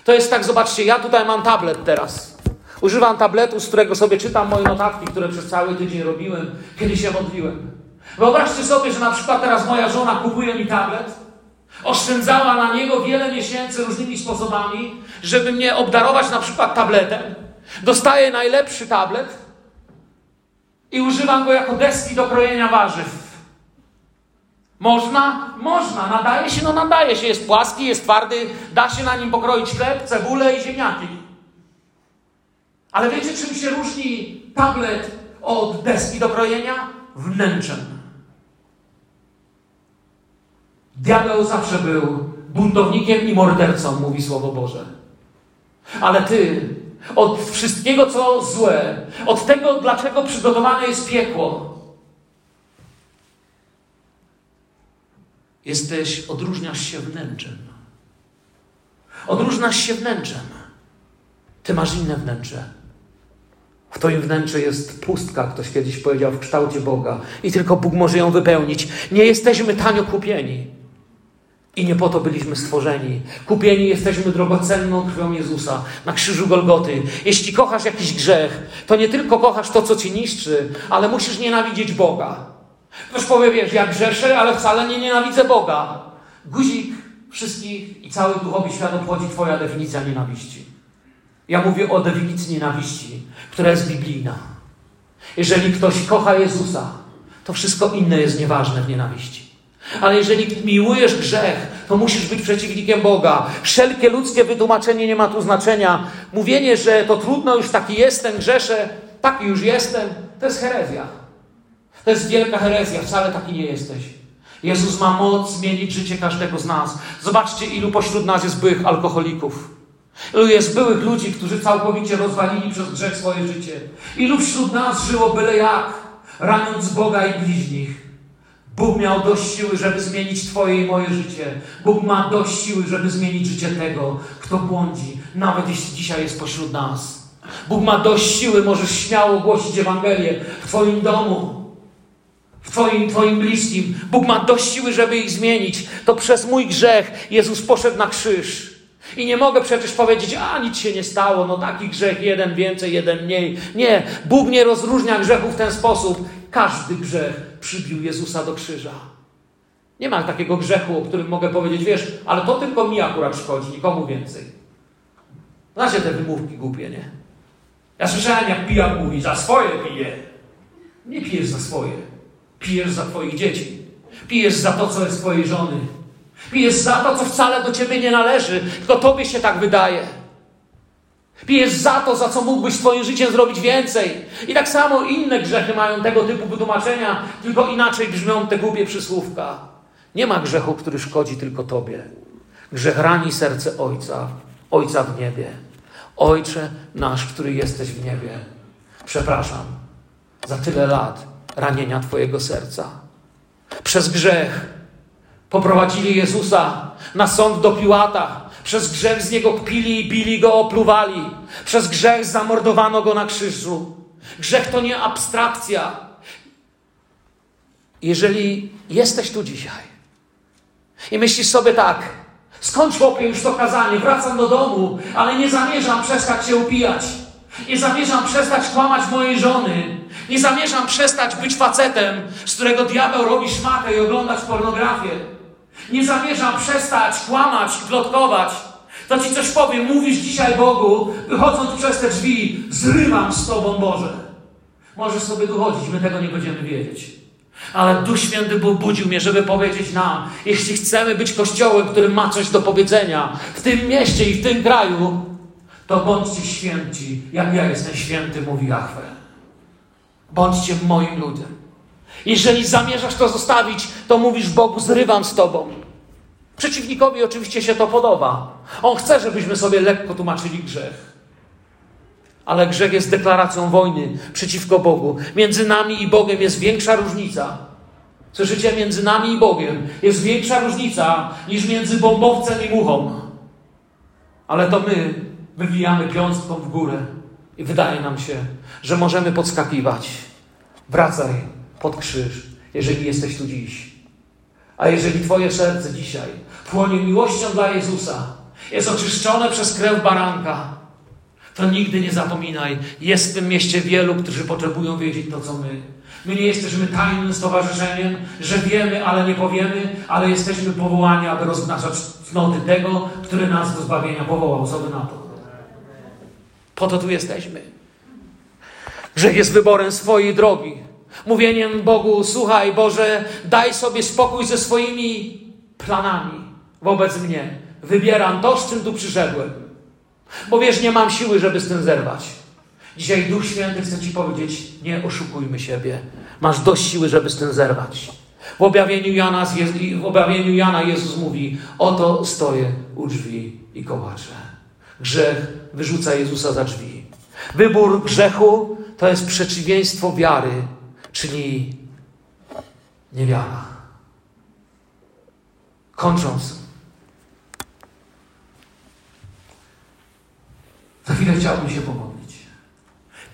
To jest tak, zobaczcie, ja tutaj mam tablet teraz. Używam tabletu, z którego sobie czytam moje notatki, które przez cały tydzień robiłem, kiedy się modliłem. Wyobraźcie sobie, że na przykład teraz moja żona kupuje mi tablet, oszczędzała na niego wiele miesięcy różnymi sposobami, żeby mnie obdarować na przykład tabletem. Dostaję najlepszy tablet i używam go jako deski do krojenia warzyw. Można? Można. Nadaje się? No nadaje się. Jest płaski, jest twardy, da się na nim pokroić chleb, cebulę i ziemniaki. Ale wiecie, czym się różni tablet od deski do krojenia? Wnętrzem. Diabeł zawsze był buntownikiem i mordercą, mówi Słowo Boże. Ale ty od wszystkiego, co złe, od tego, dlaczego przygotowane jest piekło, jesteś, odróżniasz się wnętrzem. Odróżniasz się wnętrzem. Ty masz inne wnętrze. W Twoim wnętrzu jest pustka, ktoś kiedyś powiedział, w kształcie Boga. I tylko Bóg może ją wypełnić. Nie jesteśmy tanio kupieni. I nie po to byliśmy stworzeni. Kupieni jesteśmy drogocenną krwią Jezusa na krzyżu Golgoty. Jeśli kochasz jakiś grzech, to nie tylko kochasz to, co ci niszczy, ale musisz nienawidzieć Boga. Ktoś powie, wiesz, ja grzeszę, ale wcale nie nienawidzę Boga. Guzik wszystkich i cały duchowy świat obchodzi Twoja definicja nienawiści. Ja mówię o definicji nienawiści, która jest biblijna. Jeżeli ktoś kocha Jezusa, to wszystko inne jest nieważne w nienawiści. Ale jeżeli miłujesz grzech, to musisz być przeciwnikiem Boga. Wszelkie ludzkie wytłumaczenie nie ma tu znaczenia. Mówienie, że to trudno, już taki jestem, grzeszę, taki już jestem, to jest herezja. To jest wielka herezja, wcale taki nie jesteś. Jezus ma moc zmienić życie każdego z nas. Zobaczcie, ilu pośród nas jest byłych alkoholików. Ilu jest byłych ludzi, którzy całkowicie rozwalili przez grzech swoje życie. Ilu wśród nas żyło byle jak, raniąc Boga i bliźnich. Bóg miał dość siły, żeby zmienić Twoje i moje życie. Bóg ma dość siły, żeby zmienić życie tego, kto błądzi, nawet jeśli dzisiaj jest pośród nas. Bóg ma dość siły, możesz śmiało głosić Ewangelię w Twoim domu, w twoim, twoim bliskim. Bóg ma dość siły, żeby ich zmienić. To przez mój grzech Jezus poszedł na krzyż. I nie mogę przecież powiedzieć, a nic się nie stało, no taki grzech, jeden więcej, jeden mniej. Nie, Bóg nie rozróżnia grzechu w ten sposób. Każdy grzech przybił Jezusa do krzyża. Nie ma takiego grzechu, o którym mogę powiedzieć, wiesz, ale to tylko mi akurat szkodzi, nikomu więcej. Znacie te wymówki głupie, nie? Ja słyszałem, jak pijak mówi, za swoje pije. Nie pijesz za swoje. Pijesz za twoich dzieci. Pijesz za to, co jest twojej żony. Pijesz za to, co wcale do ciebie nie należy, tylko tobie się tak wydaje. Pijesz za to, za co mógłbyś swoim życiem zrobić więcej. I tak samo inne grzechy mają tego typu wytłumaczenia, tylko inaczej brzmią te głupie przysłówka. Nie ma grzechu, który szkodzi tylko tobie. Grzech rani serce Ojca, Ojca w niebie. Ojcze nasz, który jesteś w niebie. Przepraszam za tyle lat ranienia Twojego serca. Przez grzech poprowadzili Jezusa na sąd do Piłata. Przez grzech z niego kpili i bili go, opluwali. Przez grzech zamordowano go na krzyżu. Grzech to nie abstrakcja. Jeżeli jesteś tu dzisiaj i myślisz sobie tak, skąd chłopie już to kazanie, wracam do domu, ale nie zamierzam przestać się upijać. Nie zamierzam przestać kłamać mojej żony. Nie zamierzam przestać być facetem, z którego diabeł robi szmatę i oglądać pornografię. Nie zamierzam przestać kłamać i plotkować. To ci coś powiem, mówisz dzisiaj Bogu, wychodząc przez te drzwi, zrywam z Tobą Boże. Możesz sobie dochodzić, my tego nie będziemy wiedzieć. Ale Duch Święty budził mnie, żeby powiedzieć nam, jeśli chcemy być kościołem, który ma coś do powiedzenia w tym mieście i w tym kraju, to bądźcie święci, jak ja jestem święty, mówi Jahwe. Bądźcie moim ludem. Jeżeli zamierzasz to zostawić, to mówisz Bogu, zrywam z Tobą. Przeciwnikowi oczywiście się to podoba. On chce, żebyśmy sobie lekko tłumaczyli grzech. Ale grzech jest deklaracją wojny przeciwko Bogu. Między nami i Bogiem jest większa różnica. Słyszycie? Między nami i Bogiem jest większa różnica niż między bombowcem i muchą. Ale to my wywijamy piąstką w górę i wydaje nam się, że możemy podskakiwać. Wracaj pod krzyż, jeżeli jesteś tu dziś. A jeżeli Twoje serce dzisiaj płonie miłością dla Jezusa, jest oczyszczone przez krew baranka, to nigdy nie zapominaj, jest w tym mieście wielu, którzy potrzebują wiedzieć to, co my. My nie jesteśmy tajnym stowarzyszeniem, że wiemy, ale nie powiemy, ale jesteśmy powołani, aby rozgnaczać cnoty tego, który nas do zbawienia powołał. Co na to? Po to tu jesteśmy. Grzech jest wyborem swojej drogi. Mówieniem Bogu, słuchaj Boże, daj sobie spokój ze swoimi planami wobec mnie. Wybieram to, z czym tu przyszedłem. Bo wiesz, nie mam siły, żeby z tym zerwać. Dzisiaj Duch Święty chce Ci powiedzieć, nie oszukujmy siebie. Masz dość siły, żeby z tym zerwać. W objawieniu Jana, w objawieniu Jana Jezus mówi, oto stoję u drzwi i kołaczę. Grzech wyrzuca Jezusa za drzwi. Wybór grzechu to jest przeciwieństwo wiary, czyli niewiara. Kończąc, za chwilę chciałbym się pomodlić.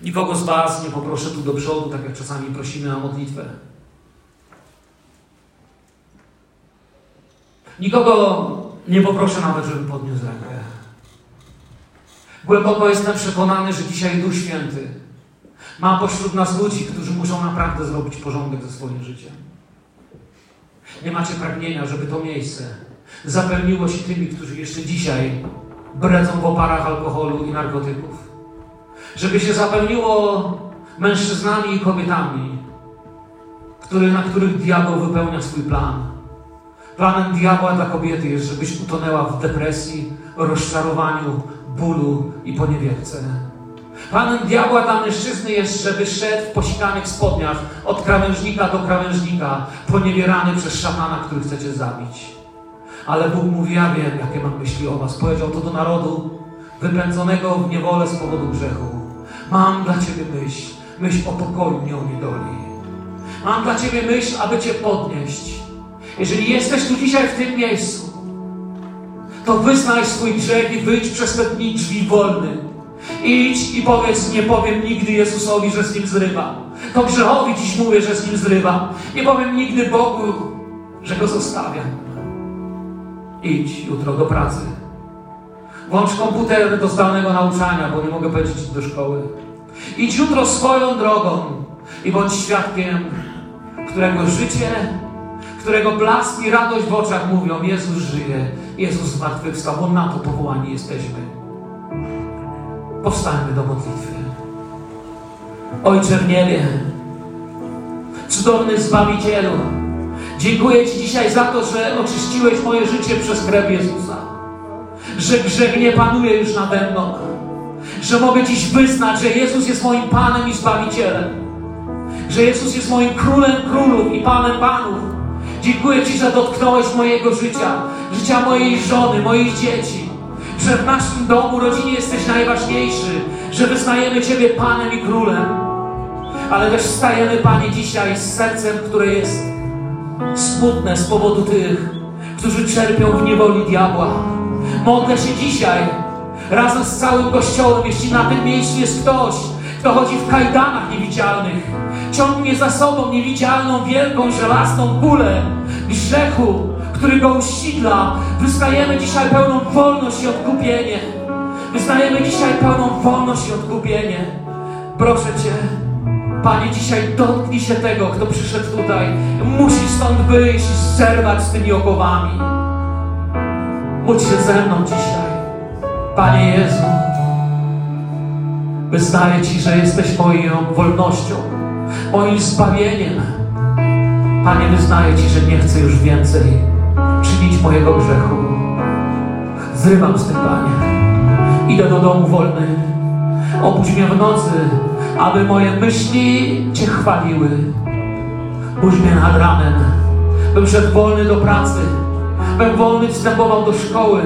Nikogo z Was nie poproszę tu do przodu, tak jak czasami prosimy na modlitwę. Nikogo nie poproszę nawet, żeby podniósł rękę. Głęboko jestem przekonany, że dzisiaj Duch Święty ma pośród nas ludzi, którzy muszą naprawdę zrobić porządek ze swoim życiem. Nie macie pragnienia, żeby to miejsce zapełniło się tymi, którzy jeszcze dzisiaj bredzą w oparach alkoholu i narkotyków. Żeby się zapełniło mężczyznami i kobietami, który, na których diabeł wypełnia swój plan. Planem diabła dla kobiety jest, żebyś utonęła w depresji, rozczarowaniu, bólu i poniewierce. Panem diabła dla mężczyzny jest, żeby szedł w posikanych spodniach od krawężnika do krawężnika, poniewierany przez szatana, który chcecie zabić. Ale Bóg mówi, ja wiem, jakie mam myśli o was. Powiedział to do narodu wypędzonego w niewolę z powodu grzechu. Mam dla ciebie myśl, myśl o pokoju, nie o niedoli. Mam dla ciebie myśl, aby cię podnieść. Jeżeli jesteś tu dzisiaj w tym miejscu, to wyznaj swój grzech i wyjdź przez te dni drzwi wolny. Idź i powiedz, nie powiem nigdy Jezusowi, że z nim zrywam. To grzechowi dziś mówię, że z nim zrywam. Nie powiem nigdy Bogu, że go zostawiam. Idź jutro do pracy. Włącz komputer do zdalnego nauczania, bo nie mogę powiedzieć do szkoły. Idź jutro swoją drogą i bądź świadkiem, którego życie, którego blask i radość w oczach mówią: Jezus żyje, Jezus zmartwychwstał, bo na to powołani jesteśmy. Powstańmy do modlitwy. Ojcze w niebie, cudowny Zbawicielu, dziękuję Ci dzisiaj za to, że oczyściłeś moje życie przez krew Jezusa. Że grzech nie panuje już nade mną. Że mogę dziś wyznać, że Jezus jest moim Panem i Zbawicielem. Że Jezus jest moim Królem Królów i Panem Panów. Dziękuję Ci, że dotknąłeś mojego życia, życia mojej żony, moich dzieci. Że w naszym domu, rodzinie jesteś najważniejszy. Że wyznajemy Ciebie Panem i Królem. Ale też stajemy, Panie, dzisiaj z sercem, które jest smutne z powodu tych, którzy czerpią w niewoli diabła. Modlę się dzisiaj razem z całym Kościołem, jeśli na tym miejscu jest ktoś, kto chodzi w kajdanach niewidzialnych, ciągnie za sobą niewidzialną, wielką, żelazną kulę grzechu, który go usidla. Wyznajemy dzisiaj pełną wolność i odkupienie. Wyznajemy dzisiaj pełną wolność i odkupienie. Proszę Cię, Panie, dzisiaj dotknij się tego, kto przyszedł tutaj. Musi stąd wyjść i zerwać z tymi okowami. Módl się ze mną dzisiaj. Panie Jezu, wyznaję Ci, że jesteś moją wolnością, moim zbawieniem. Panie, wyznaję Ci, że nie chcę już więcej czynić mojego grzechu. Zrywam z tym, Panie. Idę do domu wolny. Obudź mnie w nocy, aby moje myśli Cię chwaliły. Budź mnie nad ranem, bym szedł wolny do pracy, bym wolny wstępował do szkoły.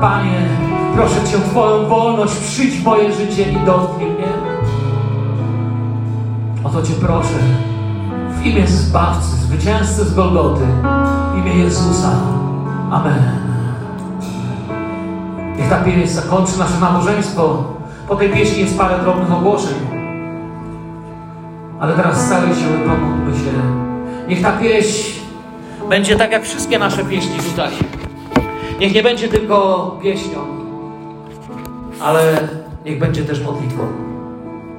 Panie, proszę Cię o Twoją wolność, przyjdź w moje życie i dotknij mnie. O to Cię proszę, w imię Zbawcy, Zwycięzcy z Golgoty, w imię Jezusa. Amen. Niech ta pieśń zakończy nasze nabożeństwo. Po tej pieśni jest parę drobnych ogłoszeń. Ale teraz z całej siły pomódlmy się. Niech ta pieśń będzie tak jak wszystkie nasze pieśni tutaj. Niech nie będzie tylko pieśnią, ale niech będzie też modlitwą.